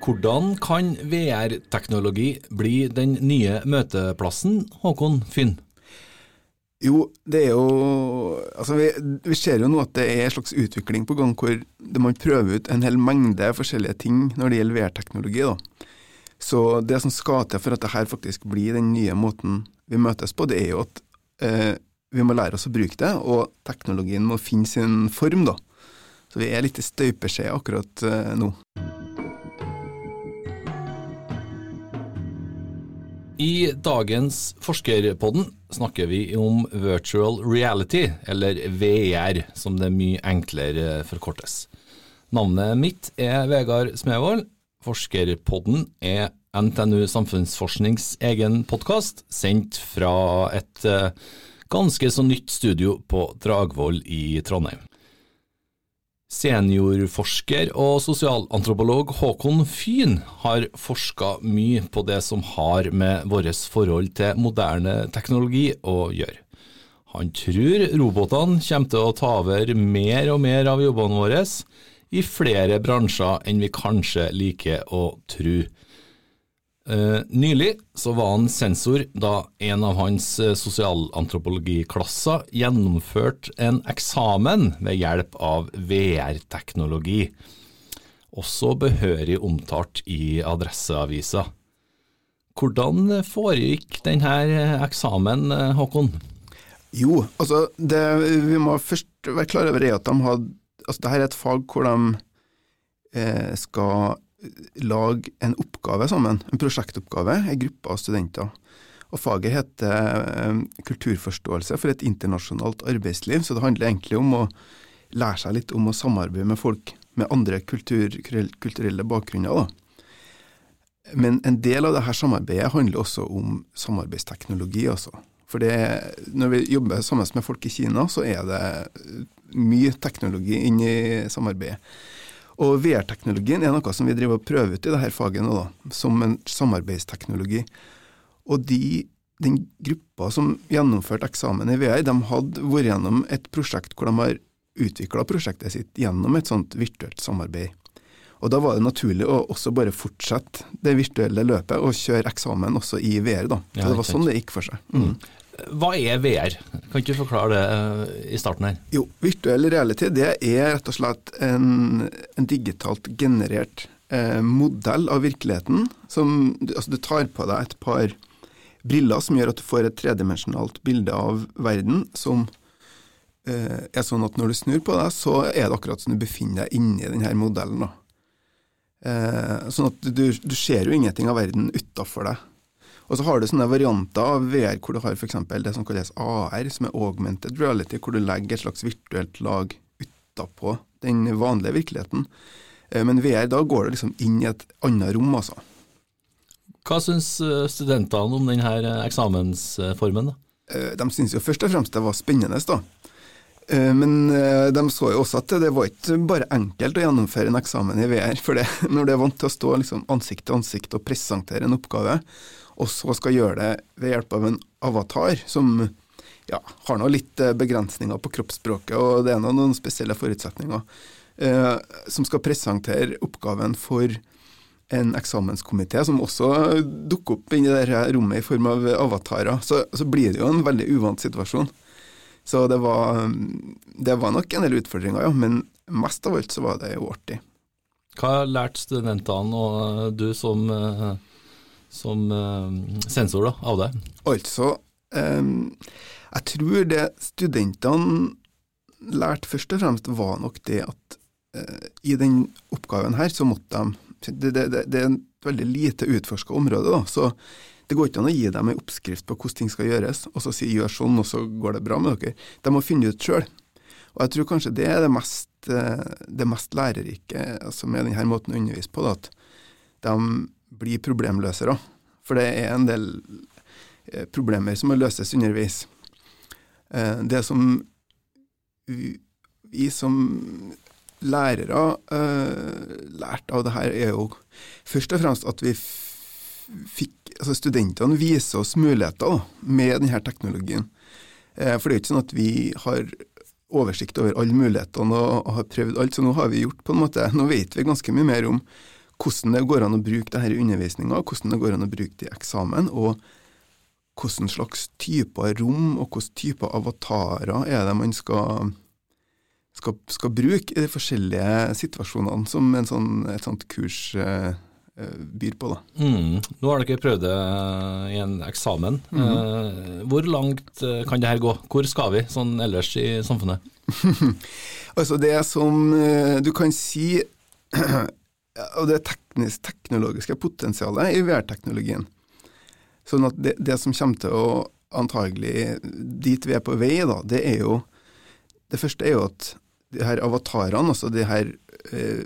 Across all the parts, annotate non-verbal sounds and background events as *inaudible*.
Hvordan kan VR-teknologi bli den nye møteplassen, Håkon Finn? Jo, det er jo Altså, vi, vi, ser jo nå at det er en slags utvikling på gang hvor man prøver ut en hel mengde forskjellige ting når det gjelder VR-teknologi. Så det som skal til for at dette faktisk blir den nye måten vi møtes på, det er jo at eh, vi må lære oss å bruke det, og teknologien må finne sin form, da. Så vi er litt i støpeskjea akkurat eh, nå. I dagens Forskerpodden snakker vi om virtual reality, eller VR, som det mye enklere forkortes. Navnet mitt er Vegard Smevold. Forskerpodden er NTNU Samfunnsforsknings egen podkast, sendt fra et eh, ganske så nytt studio på Dragvoll i Trondheim. Seniorforsker og sosialantropolog Håkon Fyn har forska mye på det som har med vårt forhold til moderne teknologi å gjøre. Han tror robotene kommer til å ta over mer og mer av jobbene våre i flere bransjer enn vi kanskje liker å tro. Uh, nylig så var han sensor da en av hans uh, sosialantropologiklasser gjennomførte en eksamen ved hjelp av VR-teknologi, også behørig omtalt i Adresseavisa. Hvordan foregikk denne eh, eksamen, Håkon? Jo, altså det, vi må først være klar over at de hadde altså Dette er et fag hvor de eh, skal lage en oppgave sammen, en prosjektoppgave, en gruppe av studenter. Og Faget heter eh, Kulturforståelse for et internasjonalt arbeidsliv, så det handler egentlig om å lære seg litt om å samarbeide med folk med andre kultur, kulturelle bakgrunner. Da. Men en del av dette samarbeidet handler også om samarbeidsteknologi. Altså. For det, når vi jobber sammen med folk i Kina, så er det mye teknologi inni samarbeidet. Og VR-teknologien er noe som vi driver og prøver ut i dette faget nå, da, som en samarbeidsteknologi. Og de, den gruppa som gjennomførte eksamen i VR, de hadde vært gjennom et prosjekt hvor de har utvikla prosjektet sitt gjennom et sånt virtuelt samarbeid. Og Da var det naturlig å også bare fortsette det virtuelle løpet og kjøre eksamen også i VR. da. Så Det var sånn det gikk for seg. Mm. Hva er VR? Kan ikke du forklare det eh, i starten her? Jo, Virtuell realitet det er rett og slett en, en digitalt generert eh, modell av virkeligheten. Som, altså Du tar på deg et par briller som gjør at du får et tredimensjonalt bilde av verden som eh, er sånn at når du snur på deg, så er det akkurat som du befinner deg inni denne modellen. da. Eh, sånn at du, du ser jo ingenting av verden utafor deg. Og så har du sånne varianter av VR hvor du har f.eks. det som kalles AR, som er augmented reality, hvor du legger et slags virtuelt lag utapå den vanlige virkeligheten. Eh, men VR, da går det liksom inn i et annet rom, altså. Hva syns eh, studentene om denne eh, eksamensformen? da? De syns jo først og fremst det var spennende, da. Men de så jo også at det var ikke bare enkelt å gjennomføre en eksamen i VR. For det, *laughs* når du er vant til å stå liksom ansikt til ansikt og presentere en oppgave, og så skal gjøre det ved hjelp av en avatar som ja, har nå litt eh, begrensninger på kroppsspråket, og det er noen spesielle forutsetninger, eh, som skal presentere oppgaven for en eksamenskomité, som også dukker opp inn i dette rommet i form av avatarer. Så, så blir det jo en veldig uvant situasjon. Så det var, det var nok en del utfordringer, ja. Men mest av alt så var det jo artig. Hva har lært studentene og du som uh som uh, sensor da, av det? Altså, um, jeg tror det studentene lærte først og fremst, var nok det at uh, i den oppgaven her, så måtte de det, det, det er et veldig lite utforska område, da, så det går ikke an å gi dem en oppskrift på hvordan ting skal gjøres, og så si 'gjør sånn', og så går det bra med dere. De må finne ut sjøl. Og jeg tror kanskje det er det mest, det mest lærerike altså med denne måten å undervise på. Da, at de bli problemløsere. For det er en del eh, problemer som må løses underveis. Eh, det som vi som lærere uh, lærte av det her, er jo først og fremst at vi fikk Altså studentene viser oss muligheter med denne teknologien. For det er jo ikke sånn at vi har oversikt over alle mulighetene og har prøvd alt, så nå har vi gjort på en måte Nå vet vi ganske mye mer om hvordan det går an å bruke det her i undervisninga, hvordan det går an å bruke det i eksamen, og hvilke slags typer rom og hvilke typer avatarer er det man skal, skal, skal, bruke i de forskjellige situasjonene som sånn, et sånt kurs eh, eh, byr på. Da. Mm. Nå har dere prøvd det i en eksamen. Mm -hmm. Hvor langt kan det her gå? Hvor skal vi sånn ellers i samfunnet? *laughs* altså Det som du kan si *clears throat* og det teknisk, teknologiske potensialet i VR-teknologien. Sånn at det, det, som kommer til å antagelig dit vi er på vei, da, det er jo Det første er jo at de her avatarene, altså de her eh,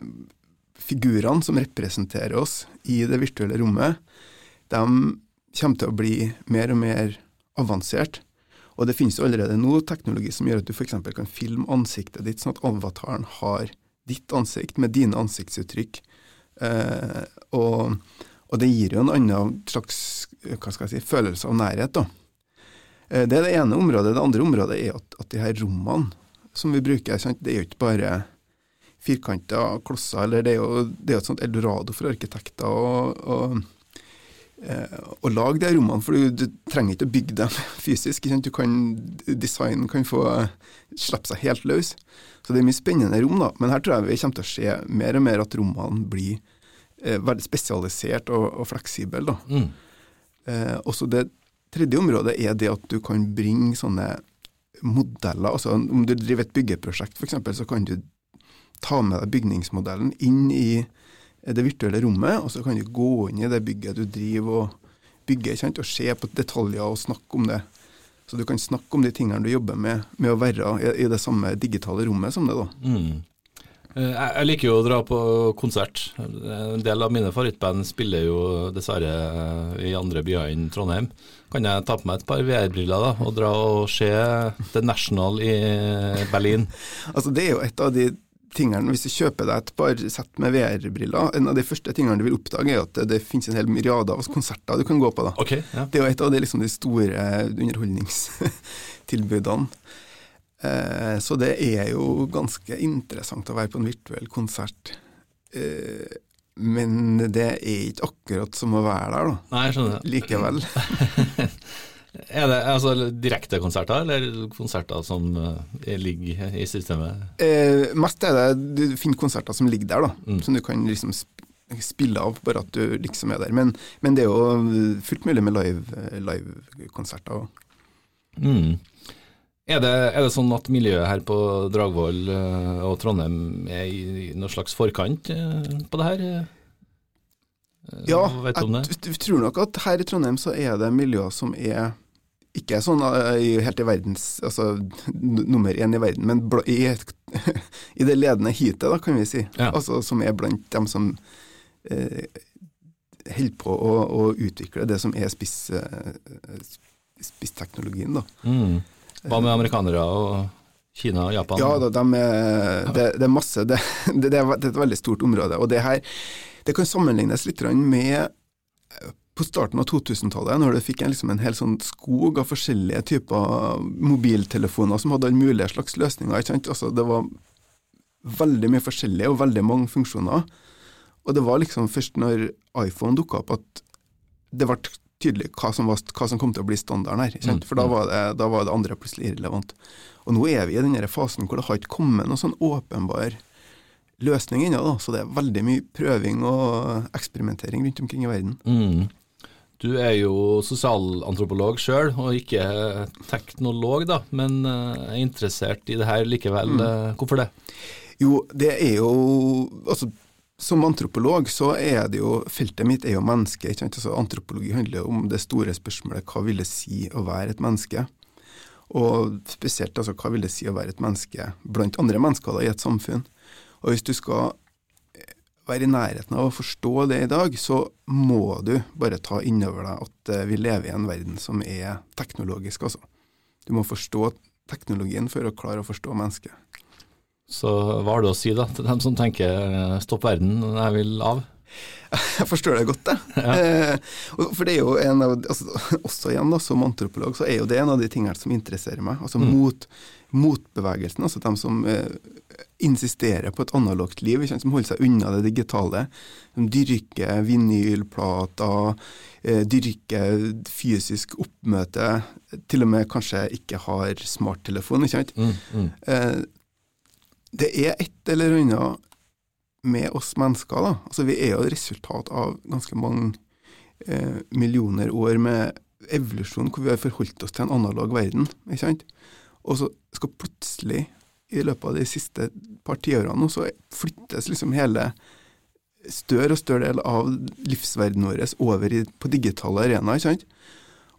figurene som representerer oss i det virtuelle rommet, de kommer til å bli mer og mer avansert. Og det finnes jo allerede nå teknologi som gjør at du f.eks. kan filme ansiktet ditt, sånn at avataren har ditt ansikt med dine ansiktsuttrykk. Eh, og, og, det gir jo en annen slags si, følelse av nærhet. da. Eh, det er det ene området. Det andre området er at, at de her rommene som vi bruker, det er jo ikke bare firkanta klosser. eller Det er jo, det er et sånt eldorado for arkitekter og, eh, å lage de rommene, for du, du, trenger ikke å bygge dem *laughs* fysisk. Du kan, Designen kan få slippe seg helt løs. Så det er mye spennende rom, da. Men her tror jeg vi kommer til å se mer og mer at rommene blir eh, veldig spesialisert og, og fleksible. da. Mm. Eh, også det tredje området er det at du kan bringe sånne modeller. altså Om du driver et byggeprosjekt f.eks., så kan du ta med deg bygningsmodellen inn i det virtuelle rommet, og så kan du gå inn i det bygget du driver og bygger, kjent, og se på detaljer og snakke om det. Så du kan snakke om de tingene du jobber med, med å være i, det samme digitale rommet som det. da. Mm. Eh, jeg liker jo å dra på konsert. En del av mine favorittband spiller jo dessverre eh, i andre byer enn Trondheim. Kan jeg ta på meg et par VR-briller da, og dra og se The National i Berlin? *laughs* altså Det er jo et av de tingene, Hvis du kjøper deg et par sett med VR-briller, en av de første tingene du vil oppdage, er at det, det finnes en hel myriade av konserter du kan gå på. da. Okay, ja. Det er jo et av de, liksom, de store underholdningstilbudene. Eh, så det er jo ganske interessant å være på en virtuell konsert. Eh, men det er ikke akkurat som å være der, da. Nei, jeg skjønner. Likevel. *laughs* er det altså direktekonserter, eller konserter som uh, ligger i systemet? Eh, mest er det du finner konserter som ligger der, da. Mm. Som du kan liksom spille av, bare at du liksom er der. Men, men det er jo fullt mulig med live-konserter. Live mm. Er det, er det, sånn at miljøet her på Dragvoll eh, og Trondheim er i noen slags forkant eh, på det her? Eh, ja, jeg tror nok at her i Trondheim så er det miljøer som er ikke sånn helt i verdens Altså nummer én i verden, men i, *laughs* i, det ledende heatet, da, kan vi si. Ja. Altså Som er blant dem som eh, holder på å, å, utvikle det som er spiss, spissteknologien, da. Mm. Hva med amerikanere og Kina og Japan? Ja, de er, det, det, er masse. Det, det, er et veldig stort område. Og det her det kan sammenlignes litt med eh, på starten av 2000-tallet, når du fikk en, liksom en hel sånn skog av forskjellige typer mobiltelefoner som hadde alle mulige slags løsninger. Altså, det var veldig mye forskjellig og veldig mange funksjoner. Og det var liksom først når iPhone dukka opp at det ble tydelig hva som, var, hva som, kom til å bli standarden her. Mm, For da mm. var, det, da var, det, andre plutselig irrelevant. Og nå er vi i den fasen hvor det har ikke kommet noen sånn åpenbar løsning ennå. Så det er veldig mye prøving og eksperimentering rundt omkring i verden. Mm. Du er jo sosialantropolog sjøl, og ikke teknolog, da, men eh, er interessert i det her likevel. Mm. Eh, hvorfor det? Jo, det er jo altså som antropolog så er det jo Feltet mitt er jo menneske. ikke sant? Altså, antropologi handler om det store spørsmålet hva vil det si å være et menneske? Og spesielt altså, hva vil det si å være et menneske blant andre mennesker da, i et samfunn? Og hvis du skal være i nærheten av å forstå det i dag, så må du bare ta inn over deg at eh, vi lever i en verden som er teknologisk, altså. Du må forstå teknologien for å klare å forstå mennesket. Så hva har du å si da til dem som tenker stopp verden, jeg vil av? *laughs* Jeg forstår det godt, jeg. Ja. Eh, for det er jo en av, altså, Også igjen da, som antropolog så er jo det en av de tingene som interesserer meg. Altså mm. mot, motbevegelsen, altså de som eh, insisterer på et analogt liv, som holder seg unna det digitale. Som dyrker vinylplater, eh, dyrker fysisk oppmøte, til og med kanskje ikke har smarttelefon. ikke sant? Mm, mm. Eh, det er et eller annet med oss mennesker. da. Altså Vi er jo et resultat av ganske mange millioner år med evolusjon hvor vi har forholdt oss til en analog verden. ikke sant? Og så skal plutselig, i løpet av de siste par tiårene, så flyttes liksom hele større og større del av livsverdenen vår over i, på digitale arenaer. ikke sant?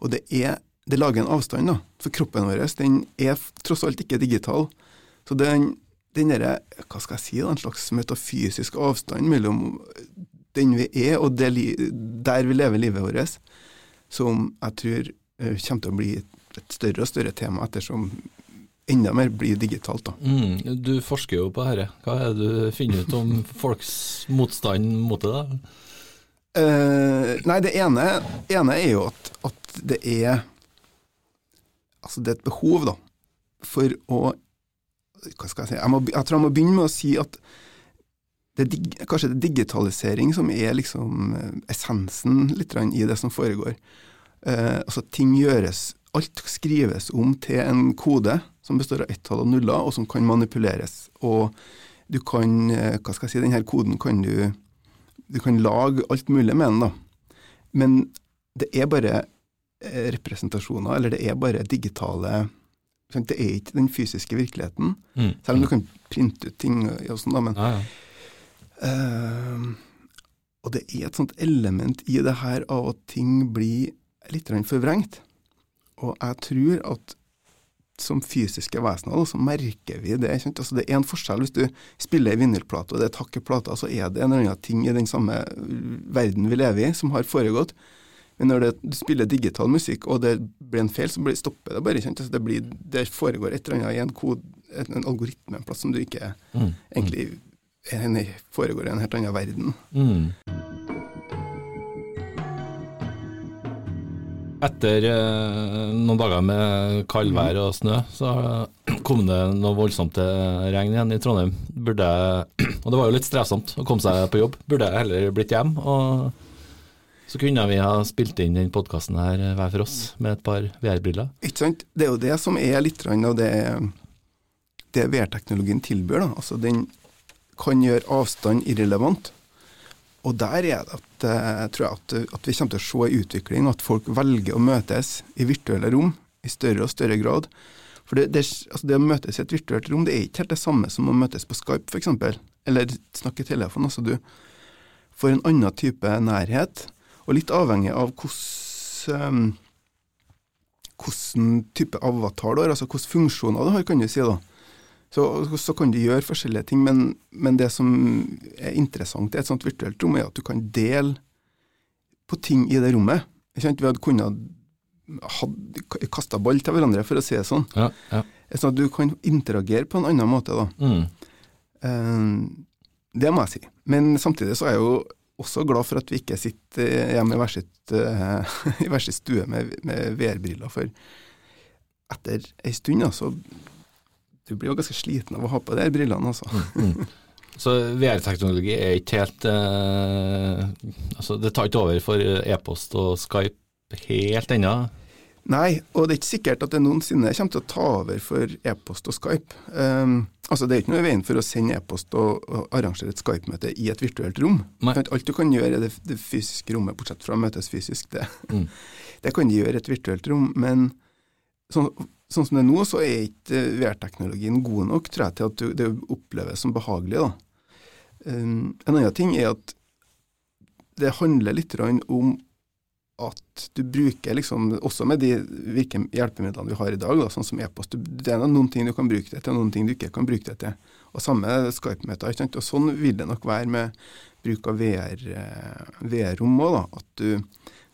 Og det, er, det lager en avstand, da. For kroppen vår den er tross alt ikke digital. Så den den derre, hva skal jeg si, en slags metafysisk avstand mellom den vi er og det, der vi lever livet vårt, som jeg tror eh, kommer til å bli et større og større tema ettersom enda mer blir digitalt. Mm, du forsker jo på dette. Hva er det du finner ut om *laughs* folks motstand mot det? da? Uh, nei, det ene, ene, er jo at, at, det er Altså, det er et behov, da, for å hva skal jeg si, jeg, må, jeg, tror jeg må begynne med å si at det er kanskje det er digitalisering som er liksom eh, essensen litt i det som foregår. Uh, altså Ting gjøres Alt skrives om til en kode som består av ett-tall og nuller, og som kan manipuleres. Og du kan eh, Hva skal jeg si, denne koden kan du Du kan lage alt mulig med den, da. Men det er bare eh, representasjoner, eller det er bare digitale det er ikke den fysiske virkeligheten, mm. selv om du kan printe ut ting og sånn, da, men ja, ja. Uh, Og det er et sånt element i det her av at ting blir litt forvrengt. Og jeg tror at som fysiske vesener så merker vi det. Altså, det er en forskjell hvis du spiller ei vinylplate og det er takk i plata, så er det en eller annen ting i den samme verden vi lever i, som har foregått. Men når det, du spiller digital musikk, og det blir en feil, så blir, stopper det bare. Altså det, blir, det, foregår et eller annet i en, kode, en algoritme en plass som du ikke mm. egentlig en, foregår i en helt annen verden. Mm. Etter eh, noen dager med kaldvær og snø, så kom det noe voldsomt regn igjen i Trondheim. Burde, og det var jo litt strevsomt å komme seg på jobb. Burde jeg heller blitt hjem og så kunne vi ha spilt inn den podkasten her hver for oss med et par VR-briller. Ikke sant. Det er jo det som er litt av det, det VR-teknologien tilbyr. Da. Altså, den kan gjøre avstand irrelevant. Og der er det jeg tror jeg at, at, vi kommer til å se en utvikling, at folk velger å møtes i virtuelle rom i større og større grad. For det, det, altså det å møtes i et virtuelt rom, det er ikke helt det samme som å møtes på Skype, f.eks. Eller snakke i telefon. Altså du får en annen type nærhet. Og litt avhengig av hvordan, um, type avatar du har, altså hvilke funksjoner du har, kan du si. da. Så, så kan du gjøre forskjellige ting, men, men, det som er interessant i et sånt virtuelt rom, er at du kan dele på ting i det rommet. Vi hadde kunnet kasta ball til hverandre, for å si det sånn. Ja, ja. Sånn at du kan interagere på en annen måte. da. Mm. Uh, det må jeg si. Men samtidig så er jeg jo også glad for at vi ikke sitter hjemme i hver sitt, sitt stue med, med VR-briller, for etter ei stund, altså Du blir jo ganske sliten av å ha på de brillene, altså. Mm, mm. Så VR-teknologi er ikke helt eh, Altså, det tar ikke over for e-post og Skype helt ennå? Nei, og det er ikke sikkert at det noensinne kommer til å ta over for e-post og Skype. Um, altså Det er ikke noe i veien for å sende e-post og, og, arrangere et Skype-møte i et virtuelt rom. Nei. Alt du kan gjøre i det, det, fysiske rommet, bortsett fra å møtes fysisk, det, mm. *laughs* det kan du gjøre i et virtuelt rom. Men sånn, sånn, som det er nå, så er ikke VR-teknologien god nok tror jeg, til at det oppleves som behagelig. da. Um, en annen ting er at det handler litt om at du bruker liksom, også med de hjelpemidlene vi har i dag, da, sånn som e-post Det er noen ting du kan bruke det til, og noen ting du ikke kan bruke det til. Og Samme Skype-møter. Og Sånn vil det nok være med bruk av VR-rom VR òg. At du,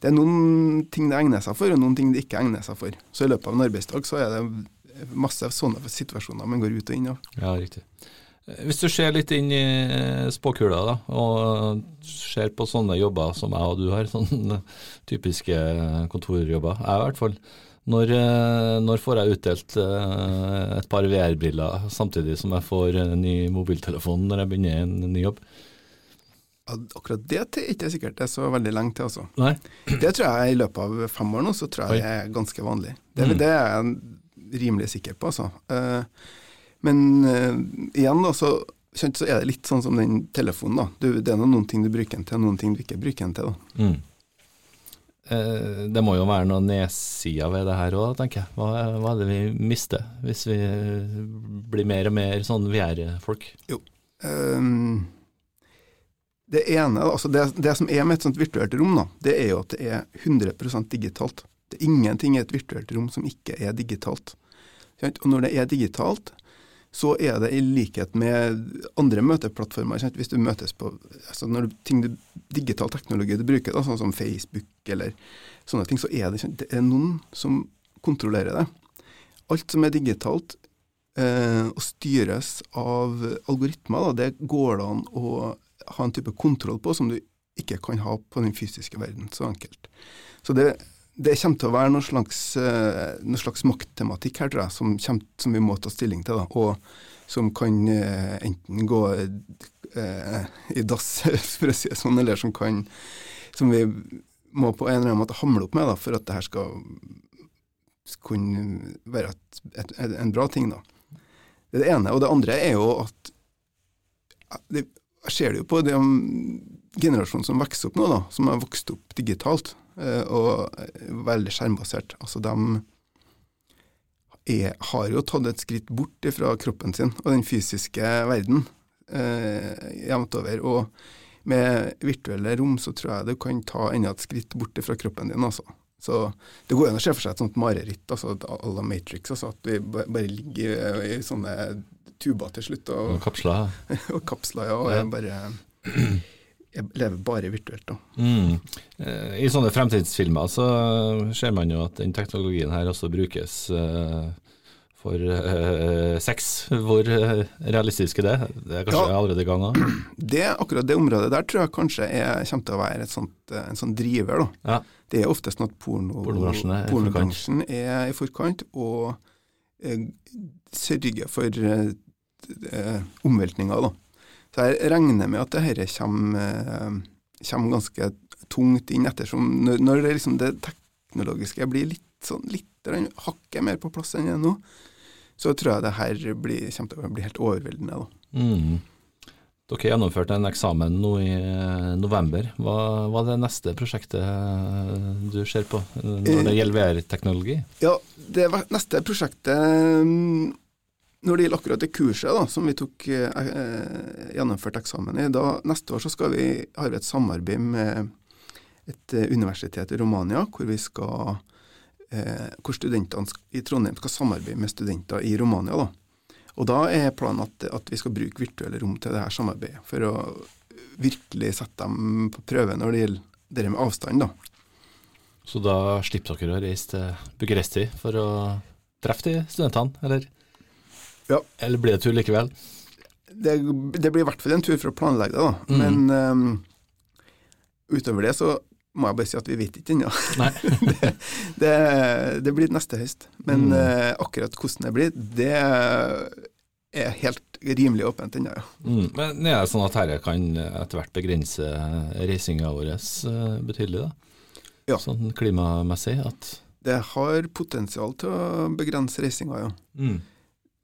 det er noen ting det egner seg for, og noen ting det ikke egner seg for. Så i løpet av en arbeidsdag så er det masse sånne situasjoner man går ut og inn av. Ja, riktig. Hvis du ser litt inn i spåkula da, og ser på sånne jobber som jeg og du har, *laughs* sånne typiske kontorjobber, jeg i hvert fall. Når, eh, når får jeg utdelt eh, et par VR-briller samtidig som jeg får en ny mobiltelefon når jeg begynner en ny jobb? Akkurat det er ikke sikkert det er så veldig lenge til, altså. Nei? Det tror jeg i løpet av fem år nå, så tror jeg det er ganske vanlig. Det, Mm. det er jeg rimelig sikker på, altså. Eh, Men eh, igjen, da, så, så er det litt sånn som den telefonen, da. Du, det er noen ting du bruker den til, og noen ting du ikke bruker den til, da. Mm. Eh, Det må jo være noen nedsider ved det her òg, tenker jeg. Hva, hva er det vi mister hvis vi blir mer og mer sånn vi er folk? Um, det ene, altså det, det som er med et sånt virtuelt rom, da, det er jo at det er 100% digitalt. Det er ingenting i et virtuelt rom som ikke er digitalt. Og når det er digitalt, så er det i likhet med andre møteplattformer. Hvis du møtes på altså når du, ting du, digital teknologi du bruker, da, sånn som Facebook eller sånne ting, så er det, det er noen som kontrollerer det. Alt som er digitalt, eh, og styres av algoritmer, da, det går det an å ha en type kontroll på som du ikke kan ha på den fysiske verden så enkelt. Så det, det kommer til å være noen slags, noen slags makttematikk her, tror jeg, som, kommer, som vi må ta stilling til. Da, og som kan eh, enten gå eh, i dass, *laughs* for å si det sånn, eller som kan Som vi må på en eller annen måte hamle opp med da, for at det her skal kunne være et, et, en bra ting. da. Det er det ene. Og det andre er jo at det, Jeg ser det jo på den generasjonen som vokser opp nå, da, som har vokst opp digitalt eh, og er veldig skjermbasert. Altså de er, har jo tatt et skritt bort fra kroppen sin og den fysiske verden eh, jevnt over. Og med virtuelle rom så tror jeg du kan ta enda et skritt bort fra kroppen din, altså. Så det går an å se for seg et sånt mareritt, altså à la Matrix, altså at vi bare ligger i, i sånne tuber til slutt og, Og kapsler? *laughs* og kapsler, ja, og jeg bare jeg lever bare virtuelt, da. Mm. Eh, I sånne fremtidsfilmer så ser man jo at den teknologien her også brukes eh, for uh, sex. Hvor realistisk er det? Det er kanskje Ja. allerede i gang òg? *clears throat* Det, akkurat det området der tror jeg kanskje er, kommer til å være sånt, en sånn driver. da. Ja. Det er oftest sånn at porno, Pornobransjen er i pornobransjen er i forkant og uh, sørger for eh, eh, omveltninger. Da. Så jeg regner med at dette kommer, eh, kommer ganske tungt inn, ettersom når, når det, liksom, det teknologiske blir litt, sånn, litt hakket mer på plass enn det er nå, så tror jeg det her blir, kommer til å bli helt overveldende. da. Mm. Dere gjennomførte en eksamen nå i eh, november. Hva er det neste prosjektet eh, du ser på når det gjelder VR-teknologi? Ja, det neste prosjektet mm, Når det gjelder akkurat det kurset da, som vi tok eh, eh, gjennomført eksamen i, da neste år så skal vi, vi et samarbeid med et eh, universitet i Romania, hvor vi skal eh, hvor studentene i Trondheim skal samarbeide med studenter i Romania. da. Og da er planen at, at vi skal bruke virtuelle rom til det her samarbeidet, for å virkelig sette dem på prøve når det gjelder det med avstand. da. Så da slipper dere å reise til Bucuresti for å treffe de studentene, eller? Ja. Eller blir det tur likevel? det, det blir i hvert fall en tur for å planlegge det, da. Mm. Men um, utover det så må jeg bare si at vi vet ikke ennå. Nei. *laughs* det, det, det blir neste høst. Men Mm. uh, akkurat hvordan det blir, det er helt rimelig åpent ennå, ja. Mm. Men er det sånn at dette kan etter hvert begrense reisinga vår eh, betydelig, da? Ja. Sånn klimamessig? At Det har potensial til å begrense reisinga, ja. mm.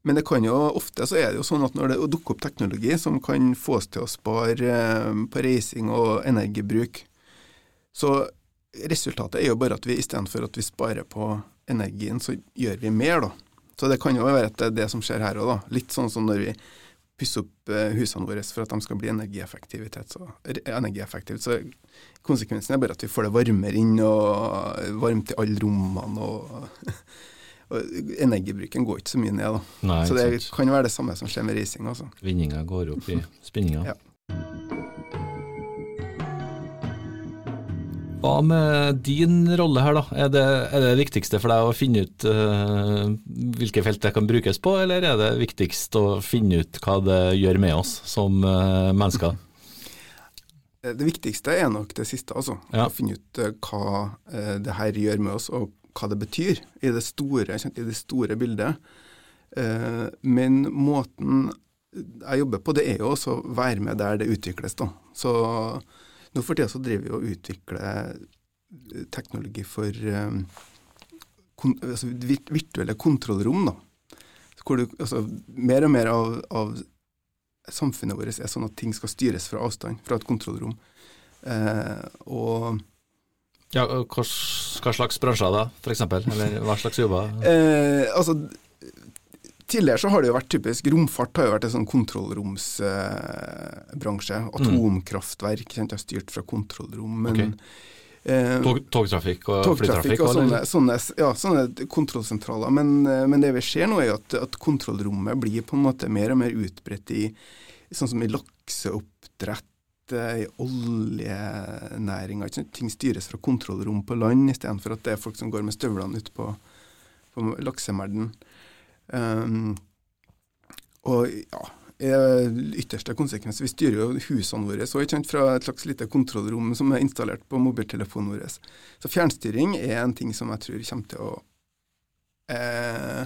Men det kan jo, ofte så er det jo sånn at når det dukker opp teknologi som kan få oss til å spare eh, på reising og energibruk, så resultatet er jo bare at vi istedenfor at vi sparer på energien, så gjør vi mer, da. Så det kan jo være at det er det som skjer her òg, da. Litt sånn som når vi pusser opp eh, husene våre for at de skal bli energieffektivitet, så, energieffektivt. Så konsekvensen er bare at vi får det varmere inn, og varmt i alle rommene, og, *laughs* energibruken går ikke så mye ned, da. Nei, Så det sant. kan være det samme som skjer med reising. Altså. Vinninga går opp i spinninga. Ja. Hva med din rolle her, da? Er det, er det viktigste for deg å finne ut uh, hvilke felt det kan brukes på, eller er det viktigst å finne ut hva det gjør med oss som uh, mennesker? Det viktigste er nok det siste, altså. Ja. Å finne ut uh, hva det her gjør med oss, og hva det betyr i det store, i det store bildet. men måten jeg jobber på, det er jo også å være med der det utvikles. da. Så nå for tida så driver vi og utvikler eh, teknologi for um, kon, altså virtuelle kontrollrom. da. Hvor du, altså, mer og mer av, av, samfunnet vårt er sånn at ting skal styres fra avstand, fra et kontrollrom. Eh, og ja, hva, hva slags bransjer da, f.eks.? Eller hva slags jobber? Eh, altså, Tidligere så har det jo vært typisk Romfart har jo vært en sånn kontrollromsbransje. Eh, Atomkraftverk kjent, har styrt fra kontrollrom. men okay. Eh, Tog, togtrafikk og togtrafikk flytrafikk? Og sånne, sånne, ja, sånne kontrollsentraler. Men, eh, men, det vi ser nå, er at, at, kontrollrommet blir på en måte mer og mer utbredt i sånn som i lakseoppdrett, i oljenæringa. Ting styres fra kontrollrom på land, istedenfor at det er folk som går med støvlene ute på, på laksemerden. Um, og ja, ytterste konsekvens Vi styrer jo husene våre så, fra et slags lite kontrollrom som er installert på mobiltelefonen vår. Så fjernstyring er en ting som jeg tror kommer til å eh,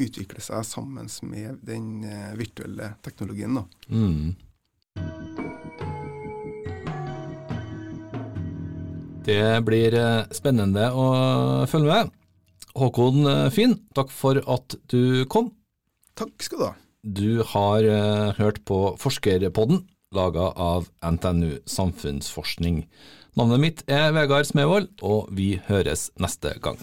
utvikle seg sammen med den eh, virtuelle teknologien. Da. Mm. Det blir eh, spennende å følge med. Håkon eh, Finn, takk for at du kom. Takk skal du ha. Du har uh, hørt på Forskerpodden, laga av NTNU Samfunnsforskning. Navnet mitt er Vegard Smevold, og vi høres neste gang.